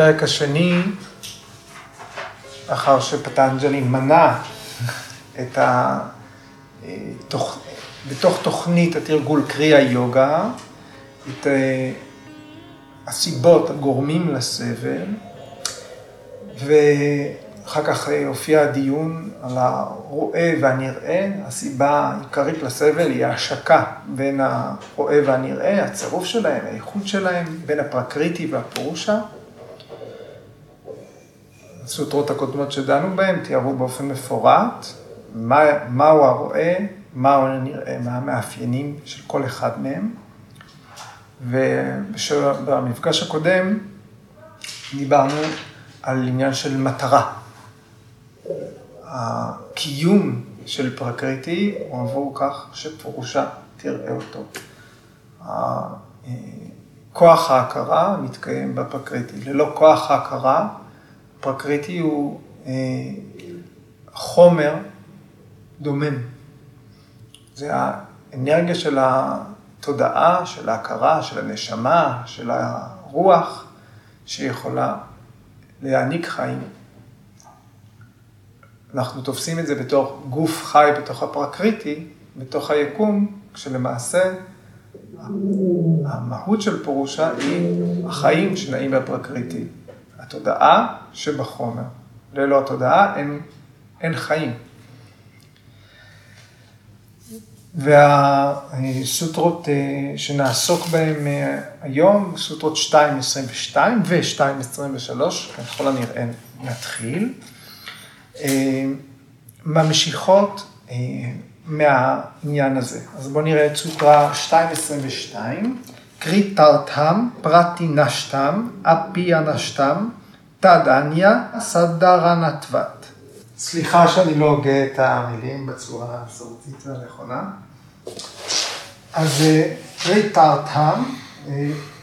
הפרק השני, לאחר שפטנג'לי מנה את ה... תוך... בתוך תוכנית התרגול קריאה יוגה, את הסיבות, הגורמים לסבל, ואחר כך הופיע הדיון על הרואה והנראה. הסיבה העיקרית לסבל היא ההשקה בין הרואה והנראה, הצירוף שלהם, האיכות שלהם, בין הפרקריטי והפורושה. הסוטרות הקודמות שדנו בהן תיארו באופן מפורט מה, מהו הרואה, מהו הנראה, מה המאפיינים של כל אחד מהם. ובמפגש הקודם דיברנו על עניין של מטרה. הקיום של פרקריטי הוא עבור כך שפורושה תראה אותו. כוח ההכרה מתקיים בפרקריטי. ללא כוח ההכרה, פרקריטי הוא חומר דומם. זה האנרגיה של התודעה, של ההכרה, של הנשמה, של הרוח, שיכולה להעניק חיים. אנחנו תופסים את זה בתור גוף חי בתוך הפרקריטי, בתוך היקום, כשלמעשה המהות של פורושה היא החיים שנעים בפרקריטי. התודעה שבחומר. ללא התודעה אין, אין חיים. והסוטרות אה, שנעסוק בהן אה, היום, סוטרות 2.22 ו-2.23, ככל הנראה נתחיל, אה, ממשיכות מהעניין הזה. אז בואו נראה את סוטרה 2.22, קרי תרתם, פרטי נשתם, אפי אנשתם, תדניה, סדרה נתבת. סליחה שאני לא הוגה את המילים בצורה הסורתית הנכונה. אז ריטרטם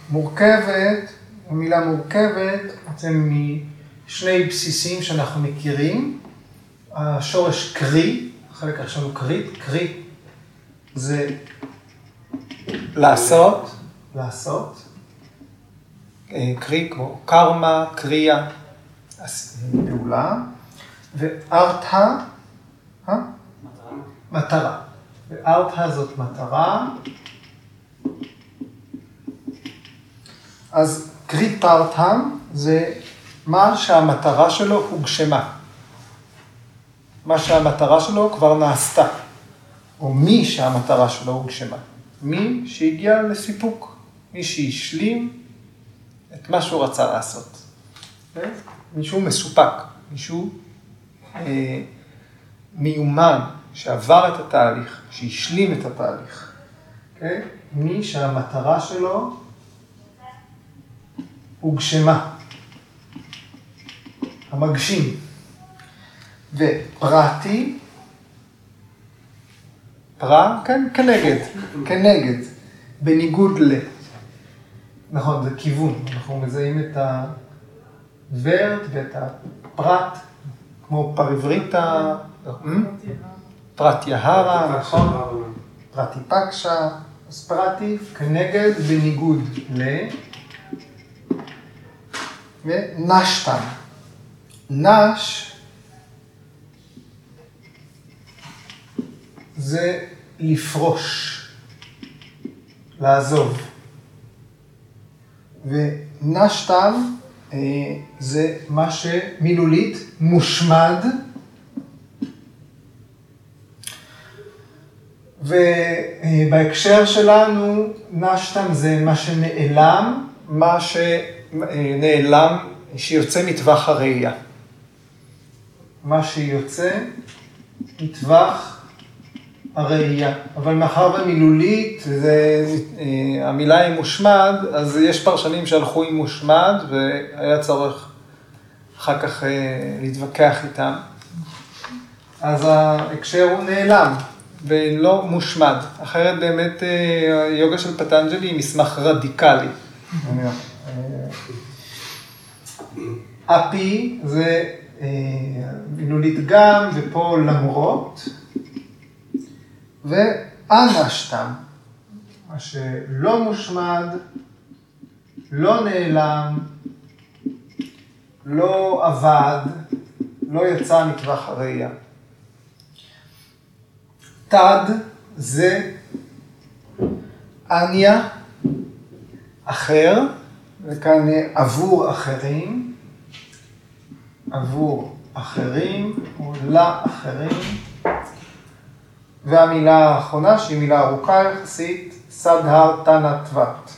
מורכבת, המילה מורכבת בעצם משני בסיסים שאנחנו מכירים. השורש קרי, החלק הראשון הוא קרי, קרי זה לעשות, לעשות. קרי כמו קרמה, קריאה, פעולה. וארתא, אה? מטרה. וארתא זאת מטרה. אז קריטרתם זה מה שהמטרה שלו הוגשמה. מה שהמטרה שלו כבר נעשתה. או מי שהמטרה שלו הוגשמה. מי שהגיע לסיפוק. מי שהשלים את מה שהוא רצה לעשות. מישהו מסופק. מישהו אה, מיומן, שעבר את התהליך, שהשלים את התהליך. Okay? אוקיי? מי שהמטרה שלו הוגשמה. המגשים. ופרטי, פרה, כן, כנגד, כנגד, בניגוד ל. נכון, זה כיוון, אנחנו מזהים את הוורט ואת הפרט כמו פריבריטה, פרט יהרה, נכון? פרטי פקשה, אז פרטי כנגד בניגוד ל... ונשתם. נש זה לפרוש, לעזוב. ונשתם אה, זה מה שמילולית מושמד. ובהקשר שלנו, נשתם זה מה שנעלם, מה שנעלם, שיוצא מטווח הראייה. מה שיוצא מטווח הראייה. אבל מאחר ומילולית, זה, אה, המילה היא מושמד, אז יש פרשנים שהלכו עם מושמד, והיה צורך אחר כך אה, להתווכח איתם. אז ההקשר הוא נעלם, ולא מושמד. אחרת באמת אה, יוגה של פטנג'לי היא מסמך רדיקלי. אפי זה מילולית גם, ופה למרות. ואנשתם, מה שלא מושמד, לא נעלם, לא עבד, לא יצא מטווח הראייה. תד זה אניה, אחר, וכאן עבור אחרים, עבור אחרים, או לאחרים, והמילה האחרונה, שהיא מילה ארוכה יחסית, סדהר תנא טבת.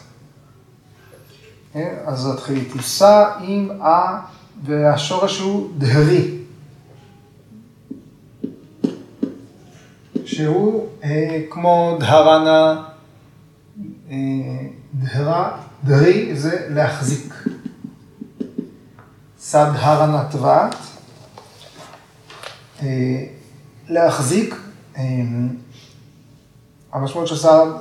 אז נתחיל איתי סא עם א, והשורש הוא דהרי. שהוא אה, כמו דהרנה, אה, דהרה, דהרי זה להחזיק. סדהרנה טבת, אה, להחזיק, אה, המשמעות של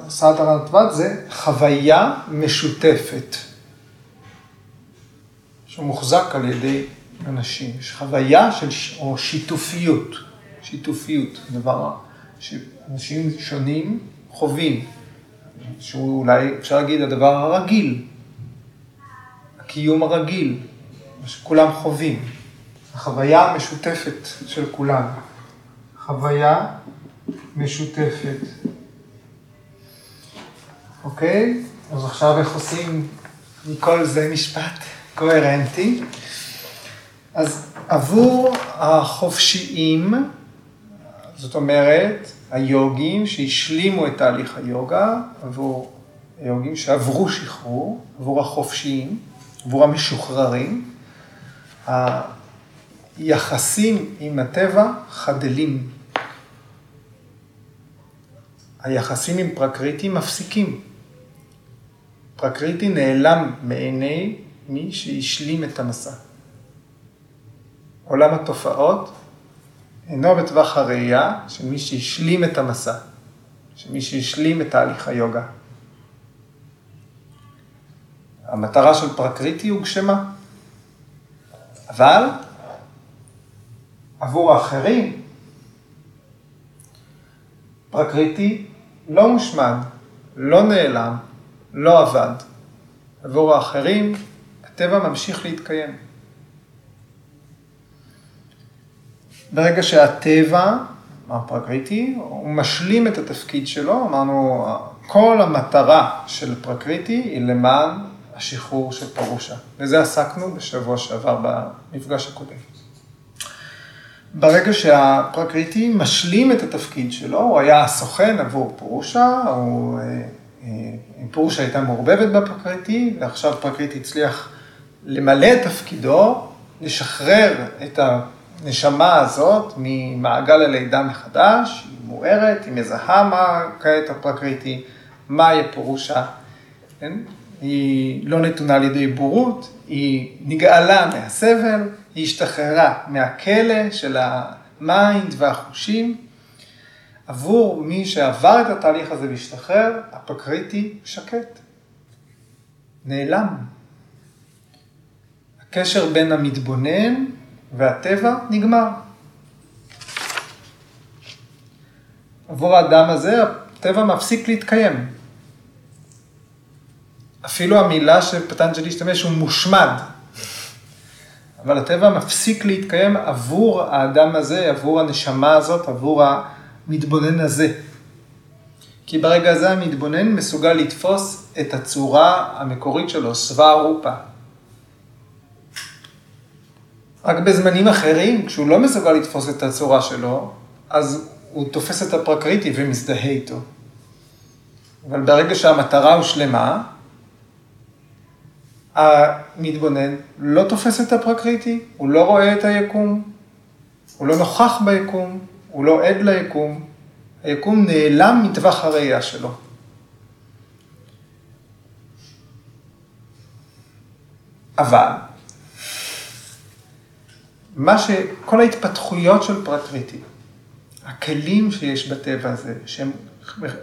סדהרנה טבת זה חוויה משותפת. שמוחזק על ידי אנשים. יש חוויה של, או שיתופיות, שיתופיות, דבר שאנשים שונים חווים, שהוא אולי, אפשר להגיד, הדבר הרגיל, הקיום הרגיל, מה שכולם חווים, החוויה המשותפת של כולם. חוויה משותפת. אוקיי? אז עכשיו איך עושים מכל זה משפט? קוהרנטי. אז עבור החופשיים, זאת אומרת, היוגים שהשלימו את תהליך היוגה, עבור היוגים שעברו שחרור, עבור החופשיים, עבור המשוחררים, היחסים עם הטבע חדלים. היחסים עם פרקריטי מפסיקים. פרקריטי נעלם מעיני מי שהשלים את המסע. עולם התופעות אינו בטווח הראייה של מי שהשלים את המסע, של מי שהשלים את תהליך היוגה. המטרה של פרקריטי הוגשמה, אבל עבור האחרים, פרקריטי לא מושמד, לא נעלם, לא עבד. עבור האחרים, הטבע ממשיך להתקיים. ברגע שהטבע, הפרקריטי, הוא משלים את התפקיד שלו, אמרנו, כל המטרה של פרקריטי היא למען השחרור של פורושה. וזה עסקנו בשבוע שעבר במפגש הקודם. ברגע שהפרקריטי משלים את התפקיד שלו, הוא היה הסוכן עבור פורושה, הוא, אה, אה, פורושה הייתה מעורבבת בפרקריטי, ועכשיו פרקריטי הצליח למלא את תפקידו, לשחרר את הנשמה הזאת ממעגל הלידה מחדש, היא מוארת, היא מזהה מה כעת הפרקריטי, מהי פורושה, כן? היא לא נתונה על ידי בורות, היא נגאלה מהסבל, היא השתחררה מהכלא של ה mind והחושים. עבור מי שעבר את התהליך הזה והשתחרר, הפרקריטי שקט, נעלם. הקשר בין המתבונן והטבע נגמר. עבור האדם הזה הטבע מפסיק להתקיים. אפילו המילה שפטנג'לי השתמש הוא מושמד. אבל הטבע מפסיק להתקיים עבור האדם הזה, עבור הנשמה הזאת, עבור המתבונן הזה. כי ברגע הזה המתבונן מסוגל לתפוס את הצורה המקורית שלו, שבע רופה. רק בזמנים אחרים, כשהוא לא מסוגל לתפוס את הצורה שלו, אז הוא תופס את הפרקריטי ומזדהה איתו. אבל ברגע שהמטרה הושלמה, המתבונן לא תופס את הפרקריטי, הוא לא רואה את היקום, הוא לא נוכח ביקום, הוא לא עד ליקום, היקום נעלם מטווח הראייה שלו. אבל מה ש... כל ההתפתחויות של פרקריטי, הכלים שיש בטבע הזה, שהם,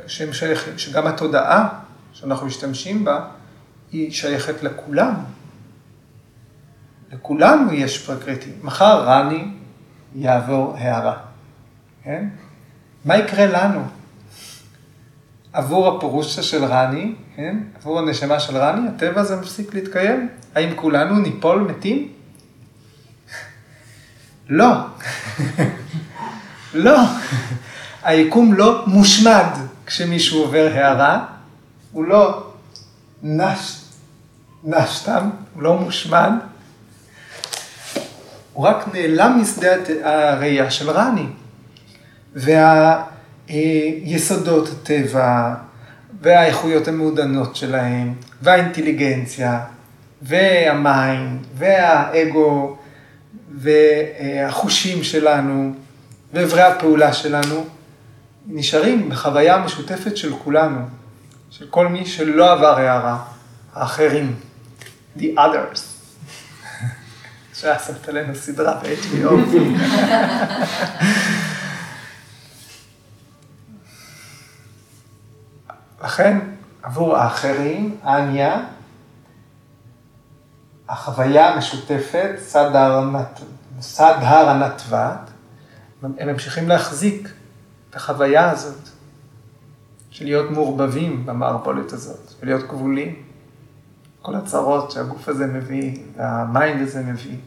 שהם שייכים, שגם התודעה שאנחנו משתמשים בה, היא שייכת לכולם. לכולנו יש פרקריטי. מחר רני יעבור הערה, כן? מה יקרה לנו? עבור הפירושה של רני, כן? עבור הנשמה של רני, הטבע הזה מפסיק להתקיים. האם כולנו ניפול מתים? לא. לא. היקום לא מושמד כשמישהו עובר הערה, הוא לא נש, נש סתם, הוא לא מושמד, הוא רק נעלם משדה הראייה של רני. והיסודות הטבע, והאיכויות המעודנות שלהם, והאינטליגנציה, והמיינד, והאגו, והחושים שלנו, ואיברי הפעולה שלנו, נשארים בחוויה משותפת של כולנו, של כל מי שלא עבר הערה, האחרים, the others. שעשת עלינו סדרה ב-HBO. לכן, עבור האחרים, אניה, החוויה המשותפת, סדהר הנתבת, הם ממשיכים להחזיק את החוויה הזאת של להיות מעורבבים במערבולת הזאת, ולהיות כבולים. כל הצרות שהגוף הזה מביא, והמיינד הזה מביא,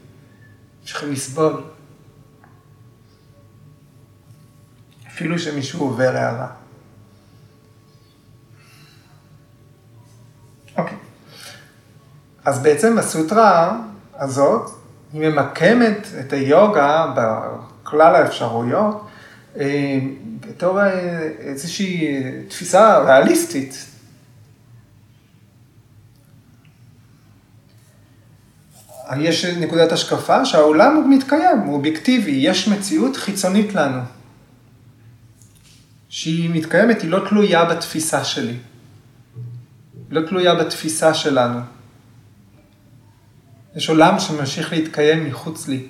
ממשיכים לסבול. אפילו שמישהו עובר הערה. אוקיי. אז בעצם הסוטרה הזאת, היא ממקמת את היוגה בכלל האפשרויות, אה, בתור אה, איזושהי תפיסה ריאליסטית. יש נקודת השקפה שהעולם הוא מתקיים, הוא אובייקטיבי, יש מציאות חיצונית לנו. שהיא מתקיימת, היא לא תלויה בתפיסה שלי. לא תלויה בתפיסה שלנו. יש עולם שממשיך להתקיים מחוץ לי.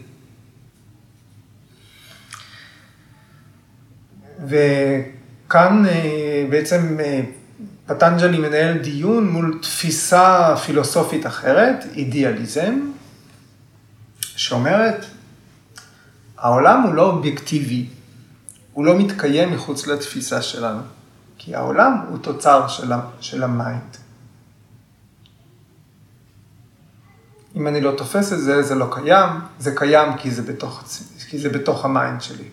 וכאן אה, בעצם אה, פטנג'לי מנהל דיון מול תפיסה פילוסופית אחרת, אידיאליזם, שאומרת, העולם הוא לא אובייקטיבי, הוא לא מתקיים מחוץ לתפיסה שלנו, כי העולם הוא תוצר של, של ה mind. אם אני לא תופס את זה, זה לא קיים, זה קיים כי זה בתוך, כי זה בתוך ה mind שלי.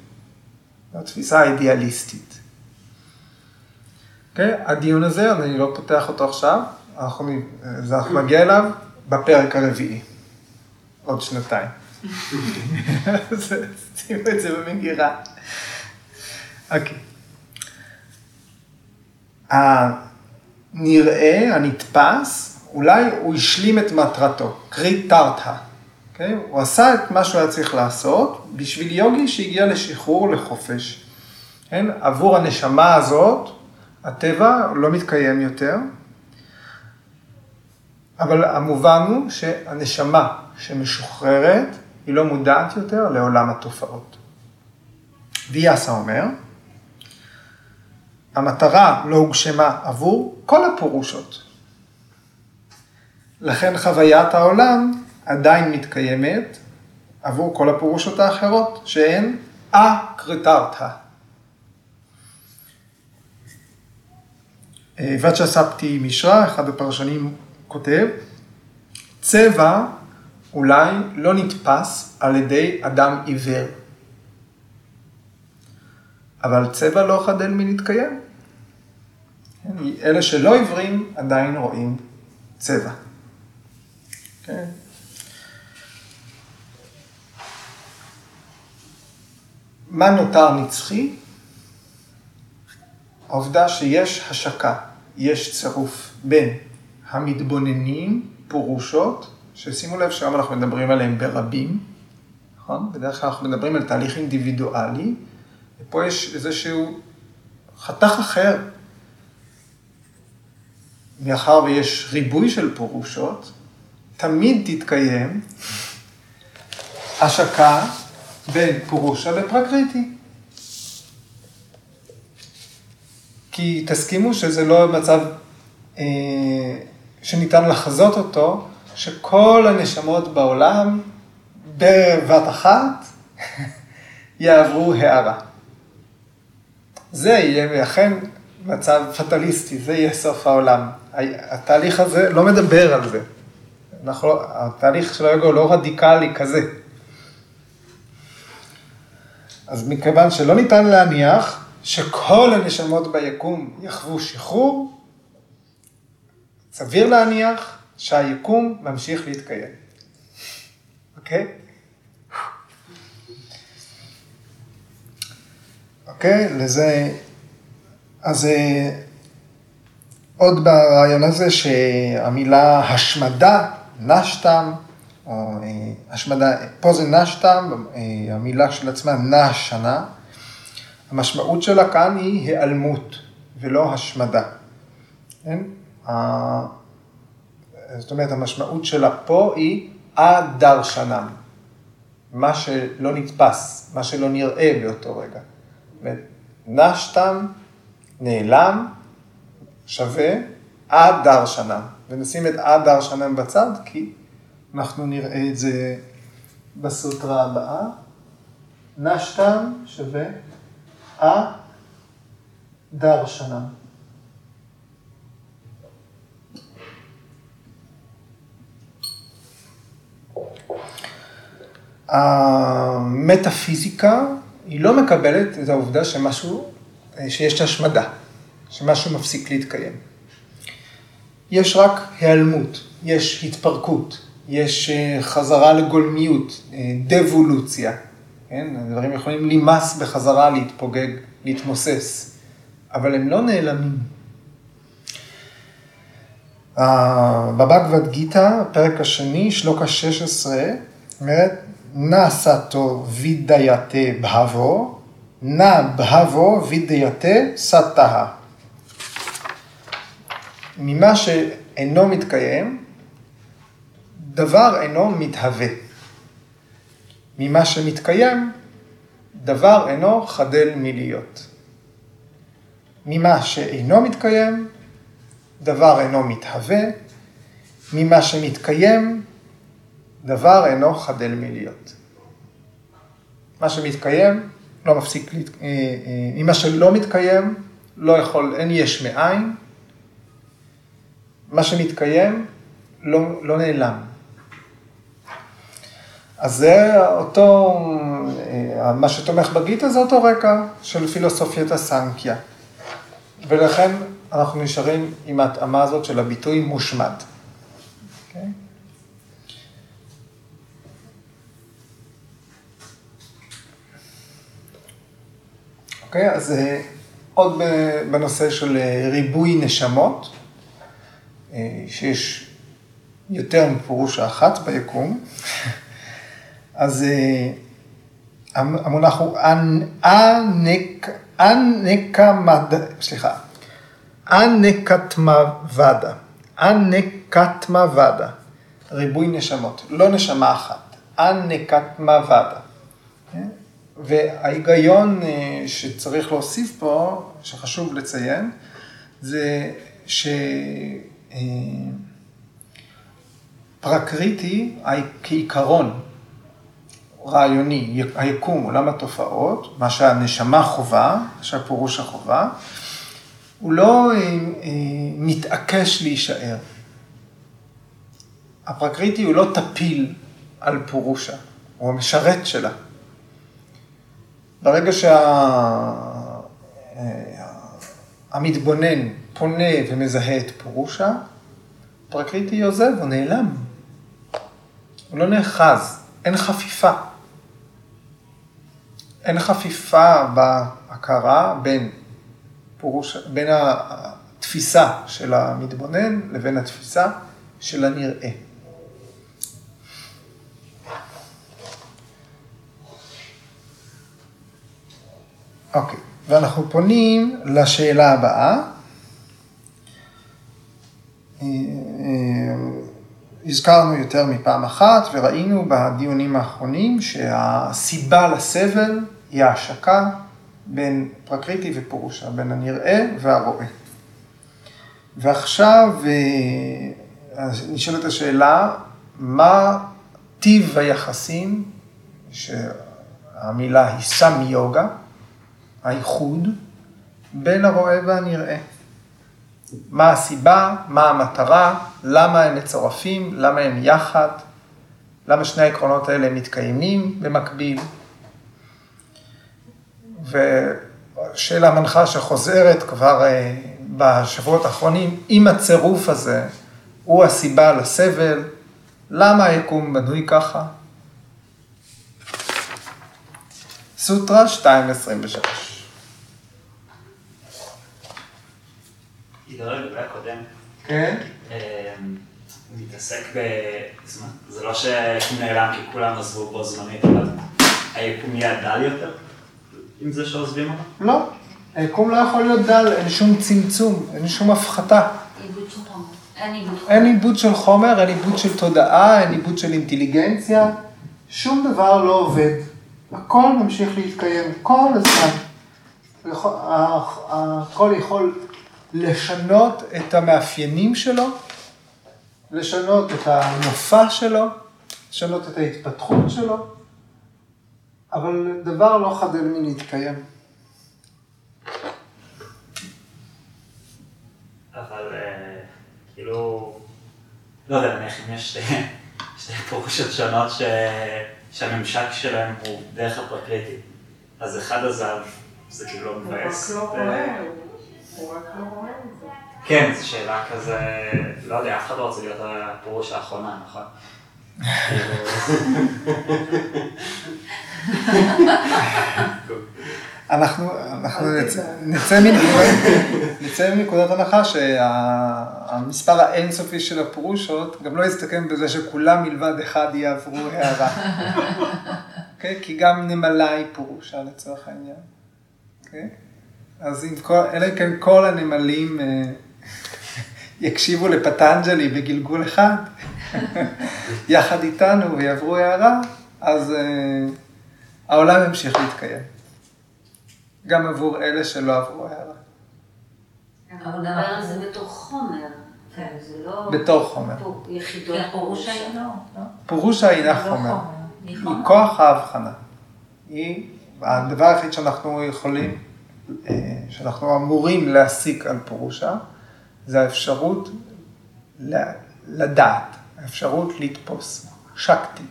התפיסה האידיאליסטית. Okay? okay? הדיון הזה, אני לא פותח אותו עכשיו, אנחנו, אנחנו נגיע אליו בפרק הרביעי, עוד שנתיים. שימו את זה במגירה. אוקיי. הנראה, הנתפס, אולי הוא השלים את מטרתו, קרי תרתא. אוקיי? הוא עשה את מה שהוא היה צריך לעשות בשביל יוגי שהגיע לשחרור, לחופש. כן? עבור הנשמה הזאת, הטבע לא מתקיים יותר, אבל המובן הוא שהנשמה שמשוחררת, היא לא מודעת יותר לעולם התופעות. ויאסה אומר, המטרה לא הוגשמה עבור כל הפורושות. לכן חוויית העולם עדיין מתקיימת עבור כל הפורושות האחרות, שהן א-קרטרתא. ואצ'ה ספטי מישרא, אחד הפרשנים כותב, צבע אולי לא נתפס על ידי אדם עיוור, אבל צבע לא חדל מלהתקיים. אלה שלא עיוורים עדיין רואים צבע. כן. מה נותר נצחי? העובדה שיש השקה, יש צירוף בין המתבוננים, פורושות, ששימו לב שהיום אנחנו מדברים עליהם ברבים, נכון? בדרך כלל אנחנו מדברים על תהליך אינדיבידואלי, ופה יש איזשהו חתך אחר. מאחר ויש ריבוי של פורושות, תמיד תתקיים השקה בין פורושה לפרקריטי. כי תסכימו שזה לא מצב אה, שניתן לחזות אותו, שכל הנשמות בעולם בבת אחת יעברו הערה. זה יהיה אכן מצב פטליסטי, זה יהיה סוף העולם. התהליך הזה לא מדבר על זה. אנחנו, התהליך של הוא לא רדיקלי כזה. אז מכיוון שלא ניתן להניח שכל הנשמות ביקום יחוו שחרור, סביר להניח שהיקום ממשיך להתקיים. אוקיי? אוקיי? לזה... אז אה, עוד ברעיון הזה שהמילה השמדה, נשתם, או אה, השמדה, פה זה נשתם, אה, המילה של עצמה נשנה, המשמעות שלה כאן היא היעלמות ולא השמדה. כן? זאת אומרת, המשמעות שלה פה היא הדרשנם, מה שלא נתפס, מה שלא נראה באותו רגע. נשתם, נעלם, שווה הדרשנם. ונשים את הדרשנם בצד, כי אנחנו נראה את זה בסוטרה הבאה. נשתם שווה הדרשנם. המטאפיזיקה היא לא מקבלת את העובדה שמשהו, שיש השמדה, שמשהו מפסיק להתקיים. יש רק היעלמות, יש התפרקות, יש אה, חזרה לגולמיות, אה, דבולוציה, כן? הדברים יכולים להימס בחזרה, להתפוגג, להתמוסס, אבל הם לא נעלמים. בבגבד גיתא, הפרק השני, שלוק ה-16, אומרת, נא סאטו וידייתה בהבו, נא בהבו וידייתה סאטה. ממה שאינו מתקיים, דבר אינו מתהווה. ממה שמתקיים, דבר אינו חדל מלהיות. ממה שאינו מתקיים, דבר אינו מתהווה, ממה שמתקיים, דבר אינו חדל מלהיות. מה שמתקיים לא מפסיק, אה, אה, ממה שלא מתקיים לא יכול, אין יש מאין, מה שמתקיים לא, לא נעלם. אז זה אותו, אה, מה שתומך בגיטה זה אותו רקע של פילוסופיית הסנקיה. ולכן אנחנו נשארים עם ההתאמה הזאת של הביטוי מושמד. אוקיי? אוקיי, אז אה, עוד בנושא של אה, ריבוי נשמות, שיש יותר מפירוש האחת ביקום. אז אה, המונח הוא אנקמד, סליחה, אנקטמוודה, אנקטמוודה, ריבוי נשמות, לא נשמה אחת, אנקטמוודה. כן? וההיגיון אה, שצריך להוסיף פה, שחשוב לציין, זה שפרקריטי כעיקרון רעיוני, היקום, עולם התופעות, מה שהנשמה חובה, מה שהפירוש החובה, הוא לא אה, אה, מתעקש להישאר. הפרקריטי הוא לא טפיל על פורושה, הוא המשרת שלה. ברגע שהמתבונן שה... פונה ומזהה את פורושה, פרקריטי עוזב, הוא נעלם. הוא לא נאחז, אין חפיפה. אין חפיפה בהכרה בין, פורוש, בין התפיסה של המתבונן לבין התפיסה של הנראה. אוקיי, ואנחנו פונים לשאלה הבאה. אה, אה, הזכרנו יותר מפעם אחת וראינו בדיונים האחרונים שהסיבה לסבל היא ההשקה בין פרקריטי ופורושה, בין הנראה והרואה. ועכשיו אה, נשאלת השאלה, מה טיב היחסים, שהמילה היא סמי יוגה, האיחוד, בין הרואה והנראה. מה הסיבה, מה המטרה, למה הם מצורפים, למה הם יחד, למה שני העקרונות האלה מתקיימים במקביל. ושאלה מנחה שחוזרת כבר אה, בשבועות האחרונים, אם הצירוף הזה הוא הסיבה לסבל, למה היקום בנוי ככה? סוטרה 2.23. עידו לגבי הקודם, כן? אה, מתעסק ב... זה לא שהיקום נעלם כי כולם עזבו בו זמנית, אבל היקום יהיה דל יותר עם זה שעוזבים אותו? לא. היקום לא יכול להיות דל, אין שום צמצום, אין שום הפחתה. עיבוד של חומר. אין עיבוד של חומר, אין עיבוד של תודעה, אין עיבוד של אינטליגנציה, שום דבר לא עובד. הכל ממשיך להתקיים כל הזמן. הכל יכול לשנות את המאפיינים שלו, לשנות את המופע שלו, לשנות את ההתפתחות שלו, אבל דבר לא חדל מלהתקיים. אבל אה, כאילו, לא יודע, נניח אם יש שתי- שתי פירושות שונות ש... שהממשק שלהם הוא דרך הפרקריטי, אז אחד עזב, זה כאילו לא הוא רק מבאס. לא רואה, הוא- הוא רק לא רואה את זה. כן, זו שאלה כזה, לא יודע, אף אחד לא רוצה להיות הפירוש האחרונה, נכון? אנחנו, אנחנו נצא, נצא, מנקודת, נצא מנקודת הנחה שהמספר האינסופי של הפירושות גם לא יסתכם בזה שכולם מלבד אחד יעברו הערה. okay? כי גם נמלה היא פירושה לצורך העניין. Okay? אז אם כל, אלא אם כן כל הנמלים אה, יקשיבו לפטנג'לי בגלגול אחד, יחד איתנו ויעברו הערה, אז אה, העולם ימשיך להתקיים. גם עבור אלה שלא עברו הערה. מדבר על זה בתור חומר. כן. זה לא... בתור חומר. יחידות. היה לא. פירושה אינה לא חומר, היא. כוח ההבחנה. היא הדבר היחיד שאנחנו יכולים, אה, שאנחנו אמורים להסיק על פירושה, זה האפשרות לדעת, האפשרות לתפוס, שקטי,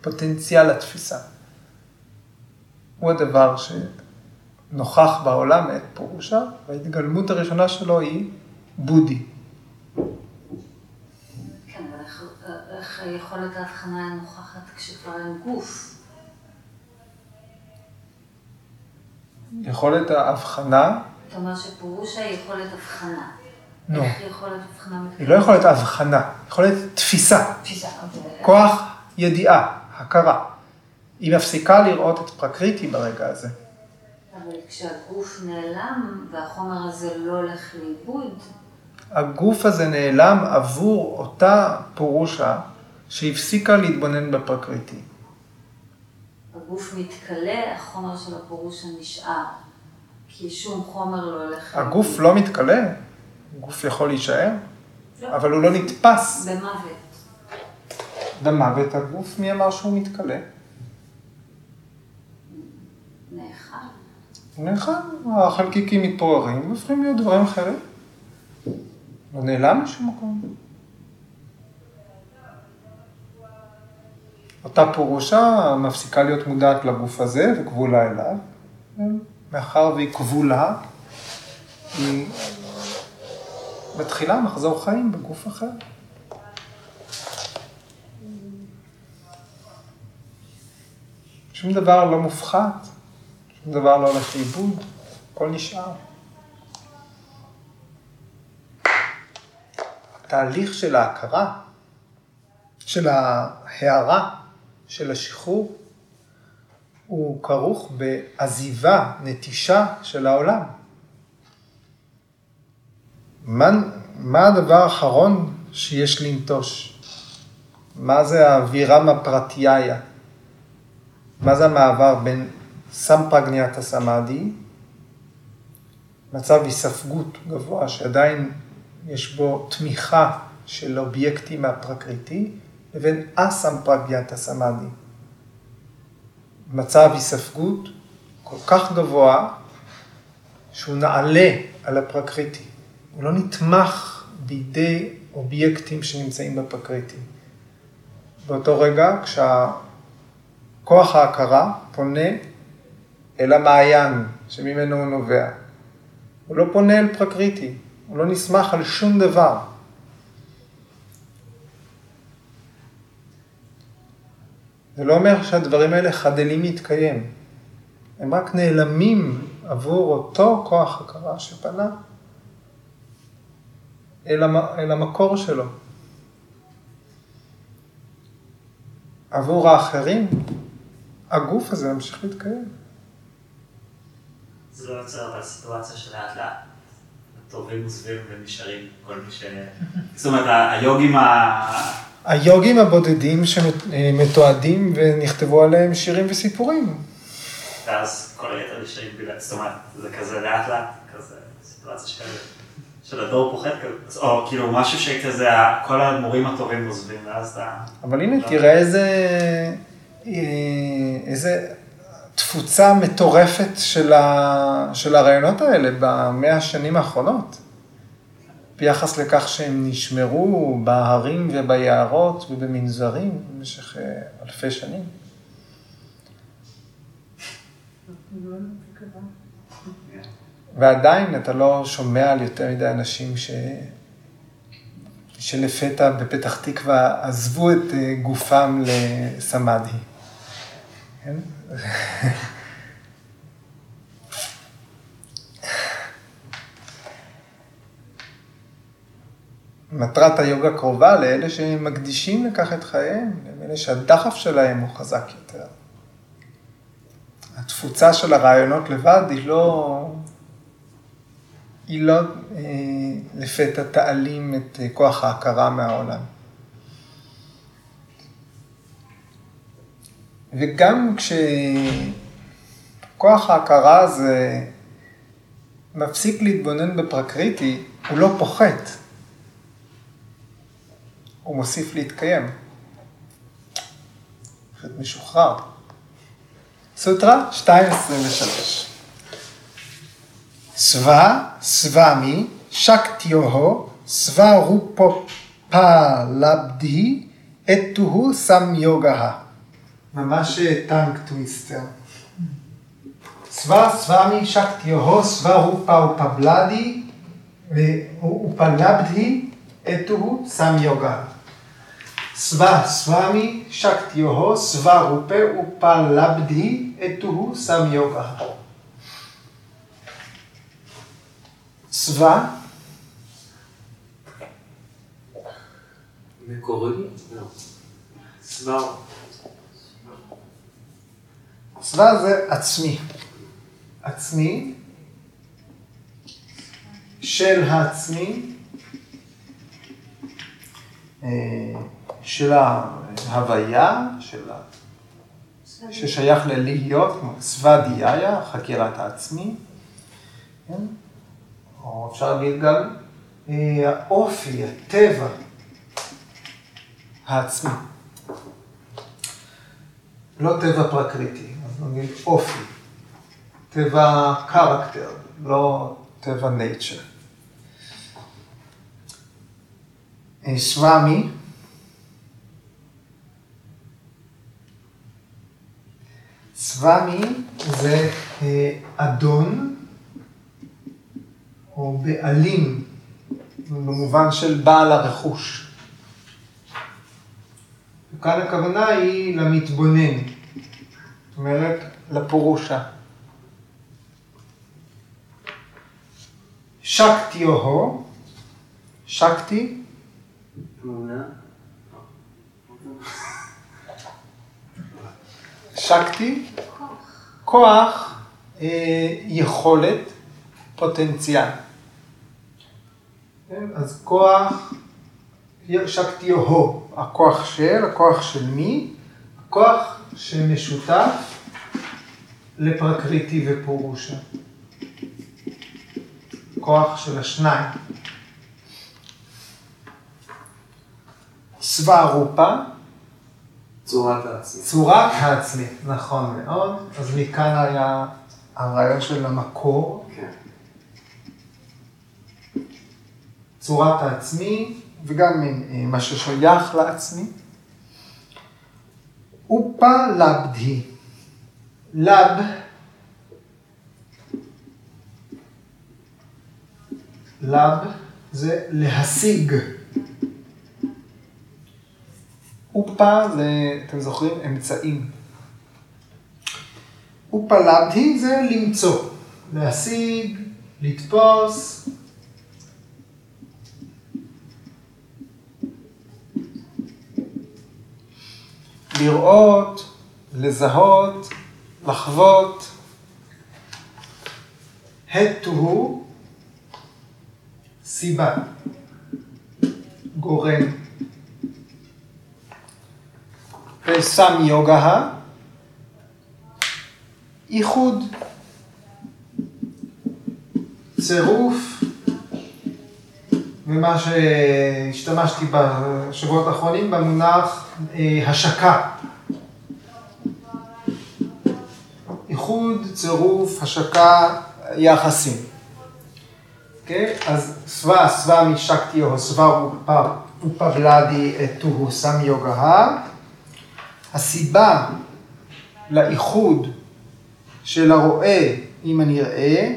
פוטנציאל התפיסה. הוא הדבר שנוכח בעולם מאת פירושה, וההתגלמות הראשונה שלו היא בודי. כן, אבל איך- איך יכולת ההבחנה נוכחת כשכבר אין גוף? יכולת ההבחנה, אתה אומר שפירושה היא יכולת הבחנה. נו, איך יכולת הבחנה היא? לא יכולת הבחנה, יכולת תפיסה, תפיסה, אוקיי. כוח ידיעה, הכרה. היא מפסיקה לראות את פרקריטי ברגע הזה. אבל כשהגוף נעלם והחומר הזה לא הולך לאיבוד, הגוף הזה נעלם עבור אותה פורושה שהפסיקה להתבונן בפרקריטי. הגוף מתכלה, החומר של הפירושה נשאר. כי שום חומר לא הולך לאיבוד. הגוף לא מתכלה, הגוף יכול להישאר, לא. אבל הוא לא נתפס. במוות. במוות הגוף, מי אמר שהוא מתכלה? נאכל. נאכל, החלקיקים מתפוררים והופכים להיות דברים אחרים. לא נעלם משום מקום. אותה פורושה מפסיקה להיות מודעת לגוף הזה וכבולה אליו. מאחר והיא כבולה, היא מתחילה מחזור חיים בגוף אחר. שום דבר לא מופחת, שום דבר לא הולך לאיבוד, הכל נשאר. התהליך של ההכרה, של ההערה, של השחרור, הוא כרוך בעזיבה, נטישה של העולם. מה, מה הדבר האחרון שיש לנטוש? מה זה הווירמה פרטיהיה? מה זה המעבר בין סמפרגניאטה סמאדי, מצב היספגות גבוה שעדיין יש בו תמיכה של אובייקטים מהפרקריטי, לבין אסמפרגניאטה סמאדי. מצב היספגות כל כך גבוה שהוא נעלה על הפרקריטי. הוא לא נתמך בידי אובייקטים שנמצאים בפרקריטי. באותו רגע, כשכוח ההכרה פונה אל המעיין שממנו הוא נובע. הוא לא פונה אל פרקריטי, הוא לא נסמך על שום דבר. זה לא אומר שהדברים האלה חדלים להתקיים. הם רק נעלמים עבור אותו כוח הכרה שפנה אל, המ... אל המקור שלו. עבור האחרים, הגוף הזה ממשיך להתקיים. זה לא יוצר אבל סיטואציה שלאט לאט הטובים עוזבים ונשארים כל מי ש... זאת אומרת, היוגים ה... היוגים הבודדים שמתועדים ונכתבו עליהם שירים וסיפורים. ואז כל היתר נשארים בגלל, זאת אומרת, זה כזה לאט לאט, כזה סיטואציה של, של הדור פוחד כזה, או כאילו משהו שכזה, כל המורים הטובים עוזבים, ואז אתה... אבל הנה, תראה איזה, אה, איזה תפוצה מטורפת של, ה, של הרעיונות האלה במאה השנים האחרונות. ביחס לכך שהם נשמרו בהרים וביערות ובמנזרים במשך אה, אלפי שנים. ועדיין אתה לא שומע על יותר מדי אנשים ש... שלפתע בפתח תקווה עזבו את אה, גופם לסמאדי. כן? מטרת היוגה קרובה לאלה שמקדישים לכך את חייהם, לאלה שהדחף שלהם הוא חזק יותר. התפוצה של הרעיונות לבד היא לא, היא לא אה, לפתע תעלים את אה, כוח ההכרה מהעולם. וגם כשכוח ההכרה הזה מפסיק להתבונן בפרקריטי, הוא לא פוחת. הוא מוסיף להתקיים. פשוט משוחרר. סוטרה 2.23 סווה, סוואמי, שקטיוהו, סווה רופו פלבדי, אתוהו סם יוגה. ממש טנק טוויסטר. סווה, סוואמי, שקטיוהו, סווה רופה ופבלדי, ופלבדי, אתוהו סם יוגה. סווה סוואמי שקטיוהו סווה רופה ופלבדי אתוהו סם יוגה. סווה מקורי? לא. סבר. סווה זה עצמי. עצמי של העצמי אה, של ההוויה, של. ששייך ללהיות, כמו סוודהיאיה, חקירת העצמי, כן? או אפשר להגיד גם אה, האופי, הטבע העצמי. לא טבע פרקריטי, נגיד אופי, טבע character, לא טבע nature. סוואמי, סוואמי זה אה, אדון או בעלים, במובן של בעל הרכוש. וכאן הכוונה היא למתבונן, זאת אומרת לפורושה. שקטי או שקטי? שקטי, כוח, אה, יכולת, פוטנציאל. כן? אז כוח, שקטי הו, הכוח של, הכוח של מי? הכוח שמשותף לפרקריטי ופורושה. כוח של השניים. סווה רופה, צורת העצמי. צורת העצמי, נכון מאוד. אז מכאן היה הרעיון של המקור, כן. צורת העצמי, וגם אה, מה ששייך לעצמי. उपलब्धि लब לב זה להשיג. אופה זה, אתם זוכרים, אמצעים. אופה לבדי זה למצוא, להשיג, לתפוס, לראות, לזהות, לחוות. התוהו, סיבה, גורם. וסם יוגה, איחוד, צירוף, ומה שהשתמשתי בשבועות האחרונים במונח אה, השקה. איחוד, צירוף, השקה, יחסים. אוקיי? אז סווה, סווה משקטיו, סווה ופבלדי תוהו סם יוגה. הסיבה לאיחוד של הרואה עם הנראה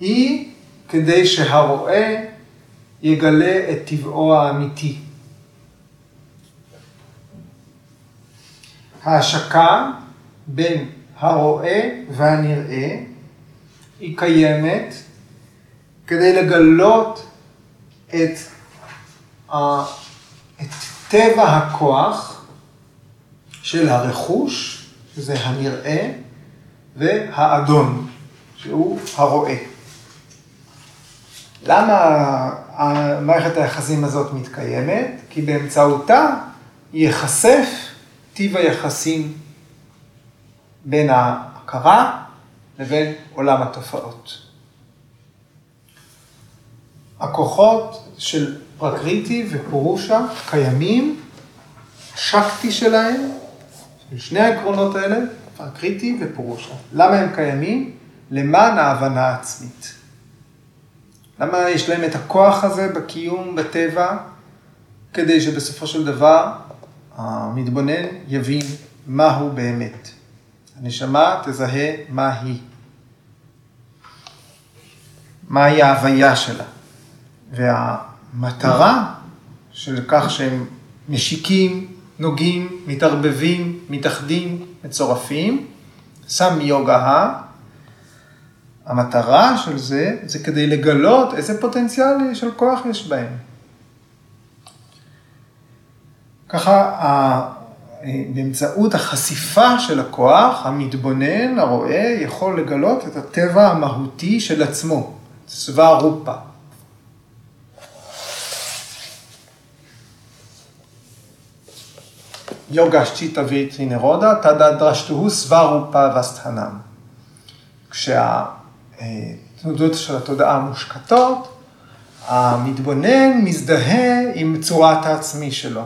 היא כדי שהרואה יגלה את טבעו האמיתי. ההשקה בין הרואה והנראה היא קיימת כדי לגלות את, את טבע הכוח של הרכוש, שזה הנראה, והאדון, שהוא הרואה. למה מערכת היחסים הזאת מתקיימת? כי באמצעותה ייחשף טיב היחסים בין ההכרה לבין עולם התופעות. הכוחות של פרקריטי ופורושה קיימים, שקטי שלהם, של שני העקרונות האלה, פרקריטי ופורושה. למה הם קיימים? למען ההבנה העצמית. למה יש להם את הכוח הזה בקיום, בטבע, כדי שבסופו של דבר המתבונן יבין מהו באמת. הנשמה תזהה מה היא. מהי ההוויה שלה. והמטרה של כך שהם משיקים, נוגעים, מתערבבים, מתאחדים, מצורפים, סם יוגה, המטרה של זה, זה כדי לגלות איזה פוטנציאל של כוח יש בהם. ככה באמצעות החשיפה של הכוח, המתבונן, הרואה, יכול לגלות את הטבע המהותי של עצמו, צבא רופה. יוגשצ'יטה ויטרינרודה, תדא דרשתוהו סבא רופה וסטהנם. כשהתנודות של התודעה מושקטות, המתבונן מזדהה עם צורת העצמי שלו.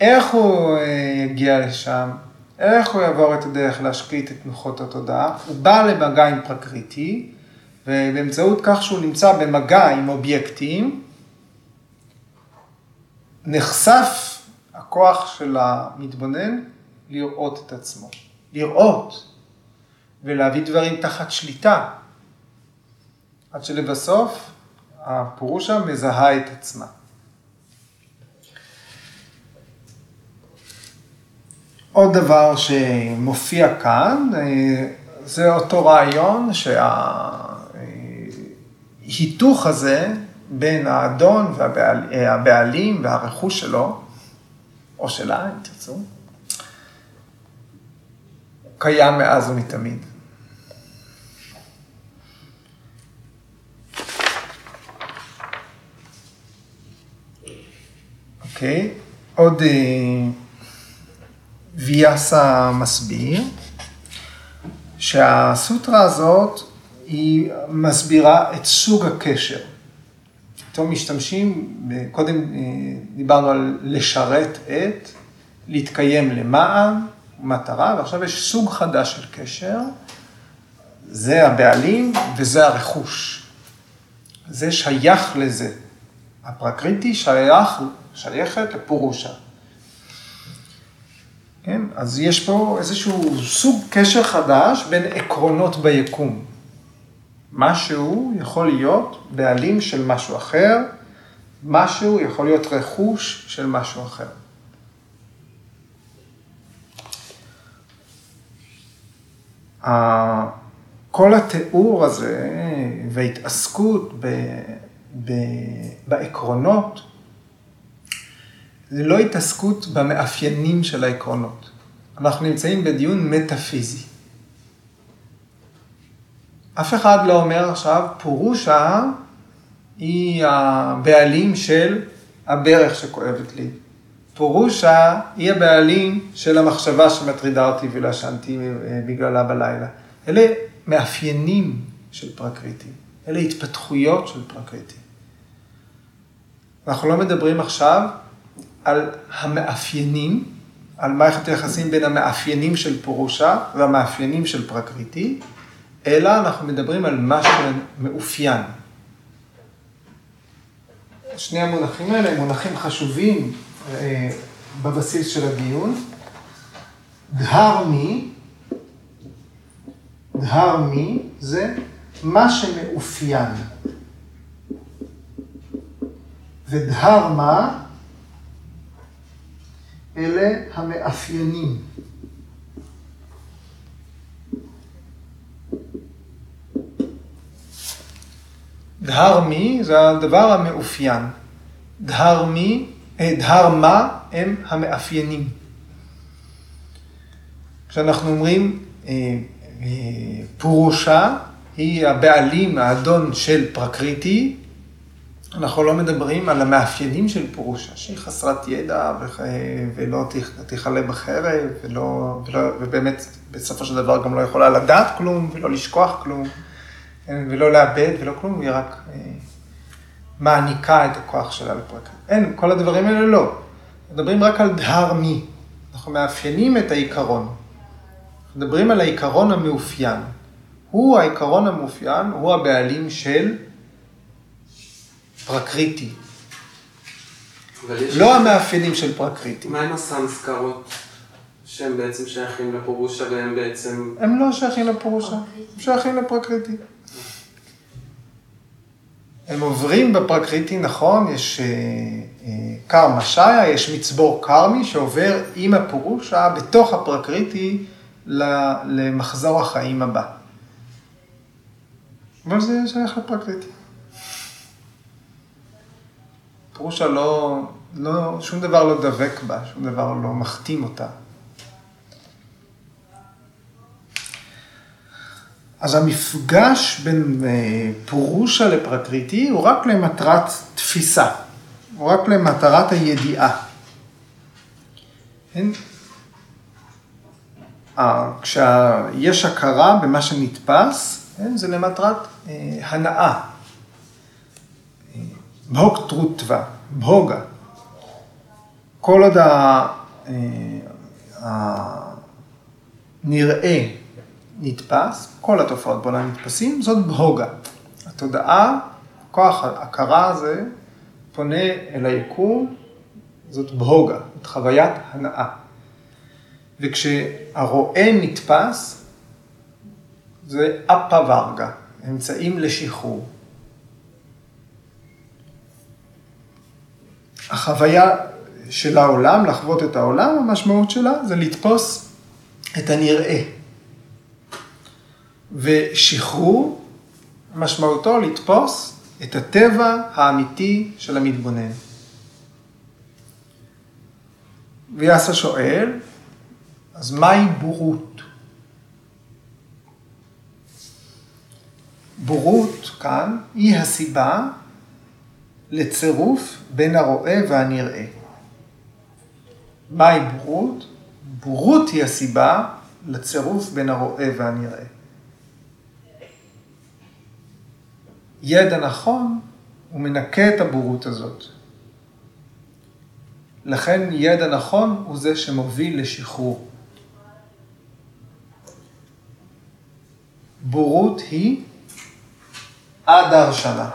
איך הוא אה, יגיע לשם? איך הוא יעבור את הדרך להשקיט את תנוחות התודעה? הוא בא למגע עם פרקריטי, ובאמצעות כך שהוא נמצא במגע עם אובייקטים, נחשף הכוח של המתבונן לראות את עצמו. לראות ולהביא דברים תחת שליטה, עד שלבסוף הפורושה מזהה את עצמה. עוד דבר שמופיע כאן, אה, זה אותו רעיון שההיתוך הזה בין האדון והבעלים והרכוש שלו, או שלה, אם תרצו, קיים מאז ומתמיד. אוקיי, עוד... אה, ויאסה מסביר שהסוטרה הזאת היא מסבירה את סוג הקשר. פתאום משתמשים, קודם אה, דיברנו על לשרת את, להתקיים למען, מטרה, ועכשיו יש סוג חדש של קשר, זה הבעלים וזה הרכוש. זה שייך לזה. הפרקריטי שייך, שייכת לפורושה. כן? אז יש פה איזשהו סוג קשר חדש בין עקרונות ביקום. משהו יכול להיות בעלים של משהו אחר, משהו יכול להיות רכוש של משהו אחר. כל התיאור הזה וההתעסקות ב, ב, בעקרונות, זה לא התעסקות במאפיינים של העקרונות. אנחנו נמצאים בדיון מטאפיזי. אף אחד לא אומר עכשיו, פורושה היא הבעלים של הברך שכואבת לי. פורושה היא הבעלים של המחשבה שמטרידה אותי ולא ישנתי אה, בגללה בלילה. אלה מאפיינים של פרקריטי, אלה התפתחויות של פרקריטי. אנחנו לא מדברים עכשיו על המאפיינים, על מערכת היחסים בין המאפיינים של פורושה והמאפיינים של פרקריטי, אלא אנחנו מדברים על משהו מאופיין. שני המונחים האלה הם מונחים חשובים בבסיס של הדיון. דהרמי, דהרמי זה מה שמאופיין. ודהרמה אלה המאפיינים. דהרמי זה הדבר המאופיין. דהרמי, דהרמה הם המאפיינים. כשאנחנו אומרים אה, אה, פורושה, היא הבעלים, האדון של פרקריטי, אנחנו לא מדברים על המאפיינים של פורושה, שהיא חסרת ידע ולא תכלה בחרב, ולא, ולא, ובאמת בסופו של דבר גם לא יכולה לדעת כלום ולא לשכוח כלום. ולא לאבד ולא כלום, היא רק אה, מעניקה את הכוח שלה לפרקה. אין, כל הדברים האלה לא. מדברים רק על דהר מי. אנחנו מאפיינים את העיקרון. מדברים על העיקרון המאופיין. הוא העיקרון המאופיין, הוא הבעלים של פרקריטי. לא המאפיינים של פרקריטי. מה עם הסמסקרות שהם בעצם שייכים לפורושה והם בעצם... הם לא שייכים לפורושה, הם שייכים לפרקריטי. הם עוברים בפרקריטי, נכון, יש אה, אה, קרמה שעיה, יש מצבור קרמי שעובר עם הפורושה בתוך הפרקריטי למחזור החיים הבא. אבל זה שייך לפרקריטי. פורושה לא, לא, שום דבר לא דבק בה, שום דבר לא מחתים אותה. אז המפגש בין אה, פורושה לפרקריטי הוא רק למטרת תפיסה, הוא רק למטרת הידיעה. כן? כשיש הכרה במה שנתפס, כן? זה למטרת אה, הנאה. בהוק טרוטווה, בהוגה. כל עוד הנראה נתפס, כל התופעות בעולם נתפסים, זאת בהוגה. התודעה, כוח ההכרה הזה, פונה אל היקום, זאת בהוגה, זאת חוויית הנאה. וכשהרואה נתפס, זה אפה ורגה, אמצעים לשחרור. החוויה של העולם, לחוות את העולם, המשמעות שלה זה לתפוס את הנראה. ושחרור משמעותו לתפוס את הטבע האמיתי של המתבונן. ויאסה שואל, אז מהי בורות? בורות כאן היא הסיבה לצירוף בין הרואה והנראה. מהי בורות? בורות היא הסיבה לצירוף בין הרואה והנראה. ידע נכון, הוא מנקה את הבורות הזאת. לכן ידע נכון הוא זה שמוביל לשחרור. בורות היא הדרשנה.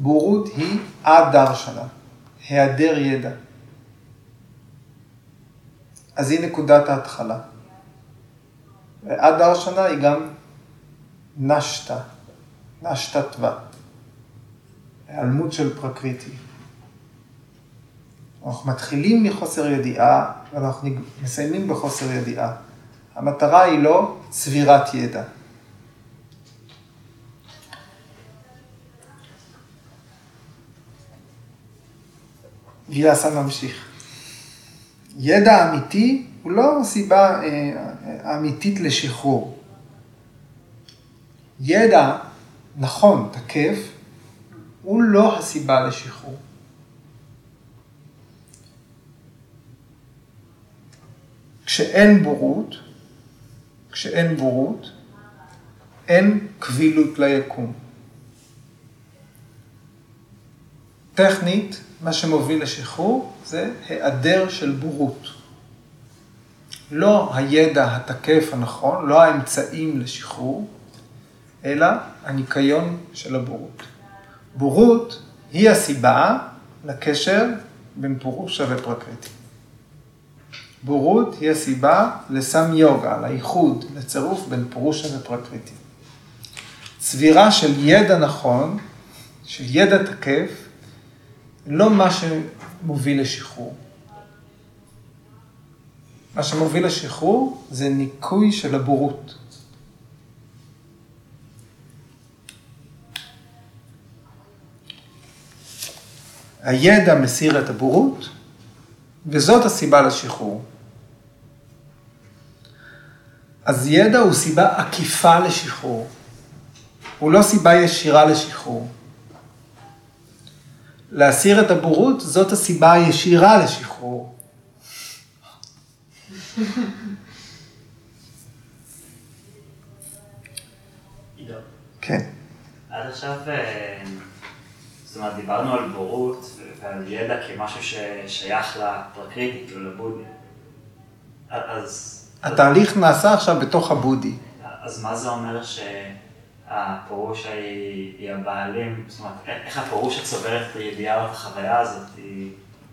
בורות היא הדרשנה, היעדר ידע. אז היא נקודת ההתחלה. והדרשנה היא גם נשתה, נשתתווה, היעלמות של פרקריטי. אנחנו מתחילים מחוסר ידיעה ואנחנו מסיימים בחוסר ידיעה. המטרה היא לא צבירת ידע. וילסה ממשיך. ידע אמיתי הוא לא סיבה אה, אמיתית לשחרור. ידע נכון, תקף, הוא לא הסיבה לשחרור. כשאין בורות, כשאין בורות, אין קבילות ליקום. טכנית, מה שמוביל לשחרור זה היעדר של בורות. לא הידע התקף הנכון, לא האמצעים לשחרור, אלא הניקיון של הבורות. בורות היא הסיבה לקשר בין פורושה ופרקריטי. בורות היא הסיבה לסם יוגה, לאיחוד, לצירוף בין פורושה ופרקריטי. צבירה של ידע נכון, של ידע תקף, לא מה שמוביל לשחרור. מה שמוביל לשחרור זה ניקוי של הבורות. הידע מסיר את הבורות, וזאת הסיבה לשחרור. אז ידע הוא סיבה עקיפה לשחרור, הוא לא סיבה ישירה לשחרור. להסיר את הבורות, זאת הסיבה הישירה לשחרור. כן. עד עכשיו, אה, זאת אומרת, דיברנו על בורות ועל ידע כמשהו ששייך לפרקריטי, כאילו לבודי. אז, התהליך נעשה עכשיו בתוך הבודי. אז מה זה אומר שהפורושה היא, היא הבעלים? זאת אומרת, איך הפורושה צוברת את הידיעה או את החוויה הזאת? היא,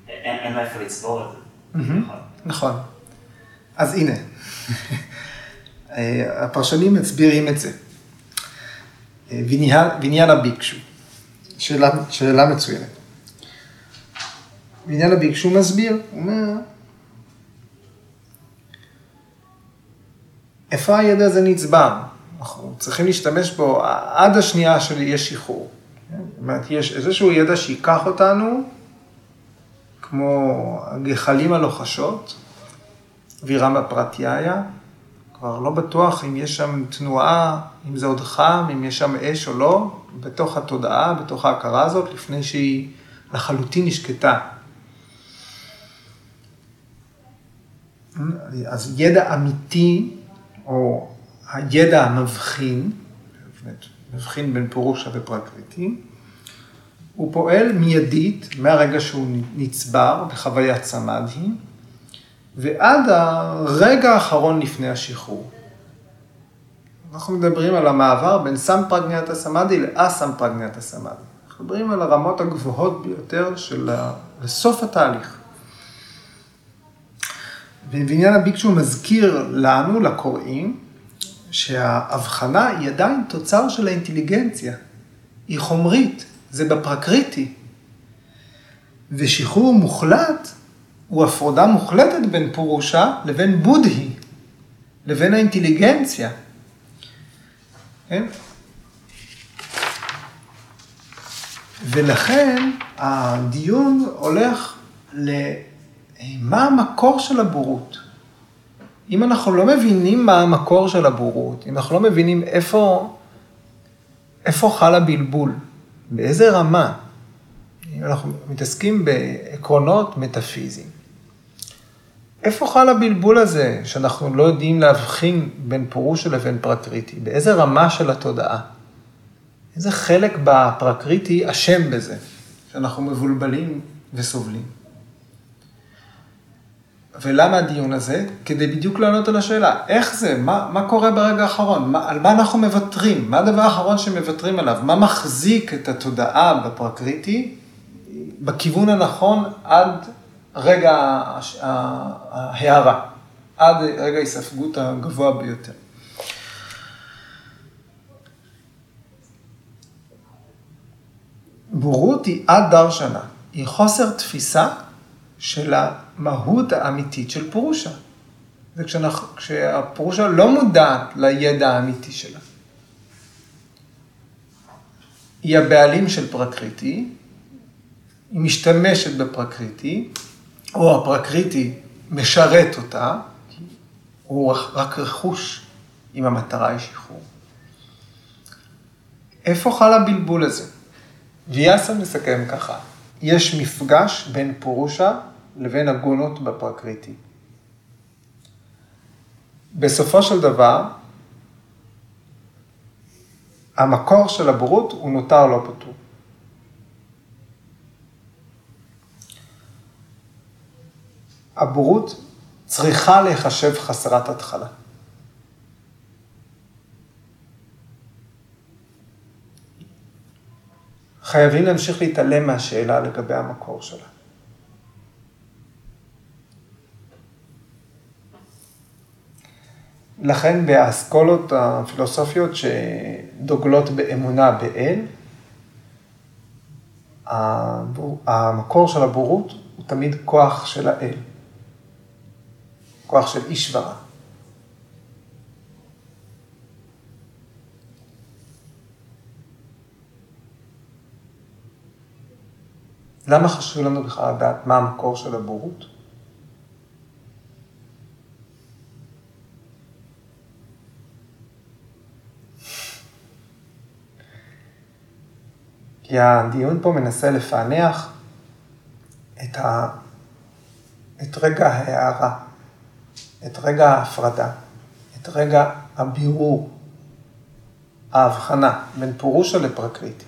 אין, אין לה איפה לצבור את זה. נכון. נכון. אז הנה, אה, הפרשנים מסבירים את זה. אה, ויניאנה ביקשו, שאלה, שאלה מצוינת. ויניאנה ביקשו מסביר, הוא אומר, איפה הידע הזה נצבר? אנחנו צריכים להשתמש בו עד השנייה שיש שחרור. זאת אומרת, יש איזשהו ידע שייקח אותנו, כמו הגחלים הלוחשות, וירמה פרטיהיה, כבר לא בטוח אם יש שם תנועה, אם זה עוד חם, אם יש שם אש או לא, בתוך התודעה, בתוך ההכרה הזאת, לפני שהיא לחלוטין נשקטה. אז ידע אמיתי, או הידע המבחין, מבחין בין פורושה ופרקריטי, הוא פועל מיידית מהרגע שהוא נצבר בחוויית סמאדהי, ועד הרגע האחרון לפני השחרור. אנחנו מדברים על המעבר בין סמפרגניית הסמאדי לאסמפרגניית הסמאדי. אנחנו מדברים על הרמות הגבוהות ביותר של ה... לסוף התהליך. ובעניין הביקשו מזכיר לנו, לקוראים, שההבחנה היא עדיין תוצר של האינטליגנציה. היא חומרית, זה בפרקריטי. ושחרור מוחלט הוא הפרדה מוחלטת בין פורושה לבין בודהי, לבין האינטליגנציה. כן? ולכן הדיון הולך למה המקור של הבורות. אם אנחנו לא מבינים מה המקור של הבורות, אם אנחנו לא מבינים איפה, איפה חל הבלבול, באיזה רמה, אם אנחנו מתעסקים בעקרונות מטאפיזיים. איפה חל הבלבול הזה, שאנחנו לא יודעים להבחין בין פורושה לבין פרקריטי? באיזה רמה של התודעה? איזה חלק בפרקריטי אשם בזה, שאנחנו מבולבלים וסובלים? ולמה הדיון הזה? כדי בדיוק לענות על השאלה, איך זה, מה, מה קורה ברגע האחרון, מה, על מה אנחנו מוותרים, מה הדבר האחרון שמוותרים עליו, מה מחזיק את התודעה בפרקריטי בכיוון הנכון עד רגע ההערה, עד רגע ההיספגות הגבוה ביותר. בורות היא עד דר שנה, היא חוסר תפיסה של המהות האמיתית של פורושה. זה כשאנחנו, כשהפורושה לא מודעת לידע האמיתי שלה. היא הבעלים של פרקריטי, היא משתמשת בפרקריטי, או הפרקריטי משרת אותה, הוא רק רכוש אם המטרה היא שחרור. איפה חל הבלבול הזה? ויאסה מסכם ככה, יש מפגש בין פורושה לבין הגונות בפרקריטי. בסופו של דבר, המקור של הבורות הוא נותר לא פתור. הבורות צריכה להיחשב חסרת התחלה. חייבים להמשיך להתעלם מהשאלה לגבי המקור שלה. לכן באסכולות הפילוסופיות שדוגלות באמונה באל, המקור של הבורות הוא תמיד כוח של האל, כוח של אישברה. למה חשוב לנו בכלל לדעת מה המקור של הבורות? כי הדיון פה מנסה לפענח את, ה... את רגע ההערה, את רגע ההפרדה, את רגע הבירור, ההבחנה בין פורושה לפרקריטי.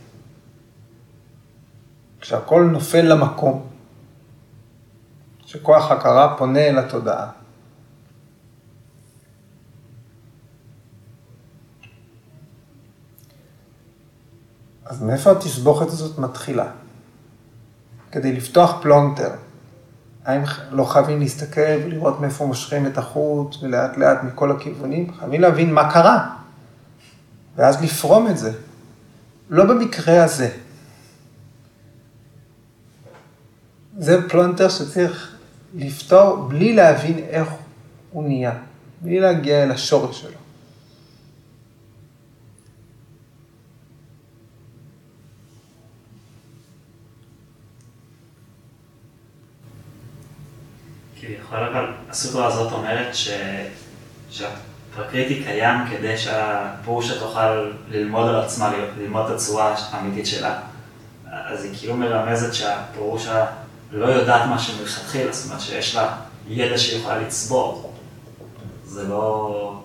כשהכול נופל למקום, שכוח הכרה פונה אל התודעה. אז מאיפה התסבוכת הזאת מתחילה? כדי לפתוח פלונטר, האם לא חייבים להסתכל ולראות מאיפה מושכים את החוט ולאט לאט מכל הכיוונים? חייבים להבין מה קרה, ואז לפרום את זה. לא במקרה הזה. זה פלונטר שצריך לפתור בלי להבין איך הוא נהיה, בלי להגיע אל השורש שלו. כביכול אבל הסוטרה הזאת אומרת ש... שהפרקריטי קיים כדי שהפורושה תוכל ללמוד על עצמה, ללמוד את הצורה האמיתית שלה. אז היא כאילו מרמזת שהפורושה לא יודעת משהו מלכתחילה, זאת אומרת שיש לה ידע שהיא יכולה לצבור. זה לא...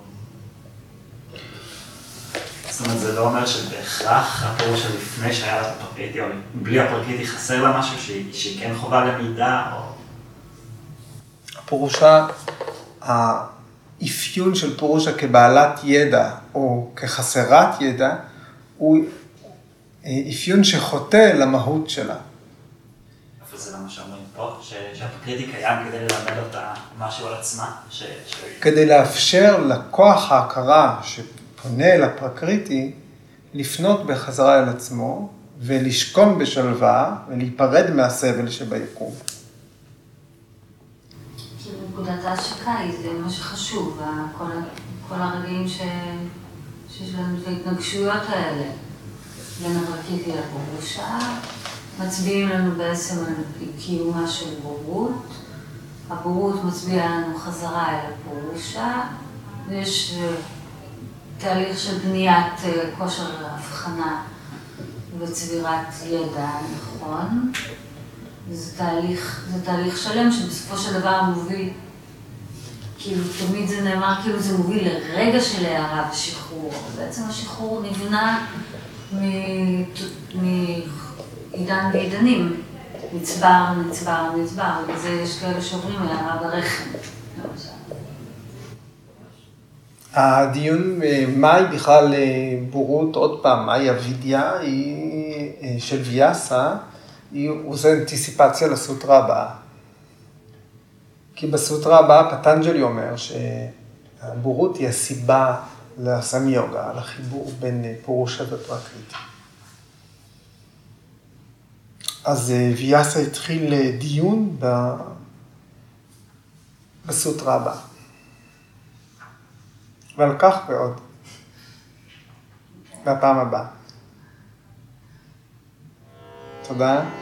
זאת אומרת, זה לא אומר שבהכרח הפירוש לפני שהיה לה את הפרקריטי, או בלי הפרקריטי חסר לה משהו שהיא, שהיא כן חובה למידה, או... פורושה, האפיון של פורושה כבעלת ידע או כחסרת ידע, הוא אפיון שחוטא למהות שלה. איפה זה לא מה שאומרים פה? שהפרקריטי קיים כדי ללמד אותה משהו על עצמה? ש... כדי לאפשר לכוח ההכרה שפונה אל הפרקריטי, לפנות בחזרה אל עצמו ולשכון בשלווה ולהיפרד מהסבל שביקום. נקודת ההשקה היא, זה מה שחשוב, כל, כל הרגעים ש, שיש לנו את ההתנגשויות האלה. בין הפרקליטי לפרושה, מצביעים לנו בעצם על קיומה של בורות, הבורות מצביעה לנו חזרה אל הפרושה, ויש אה, תהליך של בניית אה, כושר הבחנה וצבירת ידע נכון. זה תהליך, זה תהליך שלם שבסופו של דבר מוביל, כאילו תמיד זה נאמר כאילו זה מוביל לרגע של הערה ושחרור, בעצם השחרור נבנה מעידן ועידנים, נצבר, נצבר, נצבר, וזה יש כאלה שאומרים הערה ברחם, הדיון אה, מהי בכלל אה, בורות, עוד פעם, מהי אבידיה, היא אה, של ויאסה. הוא עושה אנטיסיפציה לסוטרה הבאה. כי בסוטרה הבאה פטנג'לי אומר שהבורות היא הסיבה לסם יוגה, לחיבור בין פורושה ופרקריטי. אז אה, ויאסה התחיל אה, דיון ב... בסוטרה הבאה. ועל כך ועוד. בפעם הבאה. תודה.